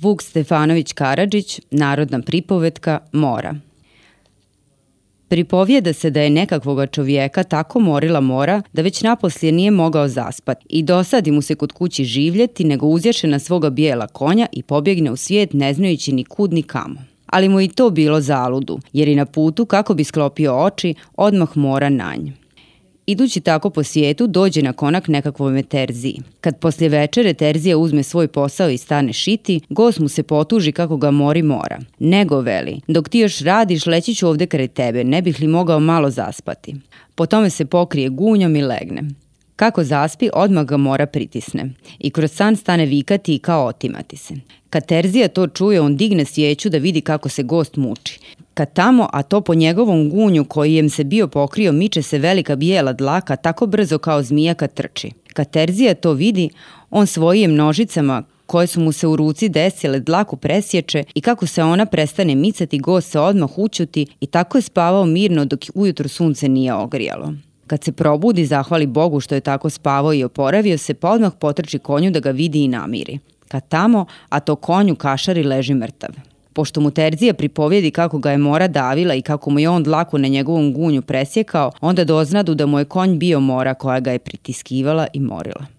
Vuk Stefanović Karadžić, narodna pripovetka Mora. Pripovjeda se da je nekakvoga čovjeka tako morila mora da već naposlije nije mogao zaspati i dosadi mu se kod kući življeti nego uzješe na svoga bijela konja i pobjegne u svijet ne znajući ni kud ni kamo. Ali mu i to bilo zaludu, jer i na putu kako bi sklopio oči odmah mora na njem. Idući tako po svijetu, dođe na konak nekakvome terziji. Kad poslije večere terzija uzme svoj posao i stane šiti, gost mu se potuži kako ga mori mora. Nego veli, dok ti još radiš, leći ću ovdje kraj tebe, ne bih li mogao malo zaspati. Po tome se pokrije gunjom i legne. Kako zaspi, odmah ga mora pritisne. I kroz san stane vikati i kao otimati se. Kad Terzija to čuje, on digne svijeću da vidi kako se gost muči. Kad tamo, a to po njegovom gunju kojim se bio pokrio, miče se velika bijela dlaka tako brzo kao zmija kad trči. Kad Terzija to vidi, on svojim nožicama, koje su mu se u ruci desile, dlaku presječe i kako se ona prestane micati, go se odmah ućuti i tako je spavao mirno dok ujutro sunce nije ogrijalo. Kad se probudi, zahvali Bogu što je tako spavao i oporavio se, pa odmah potrči konju da ga vidi i namiri. Kad tamo, a to konju kašari leži mrtav. Pošto mu Terzija pripovjedi kako ga je mora davila i kako mu je on dlaku na njegovom gunju presjekao, onda doznadu da mu je konj bio mora koja ga je pritiskivala i morila.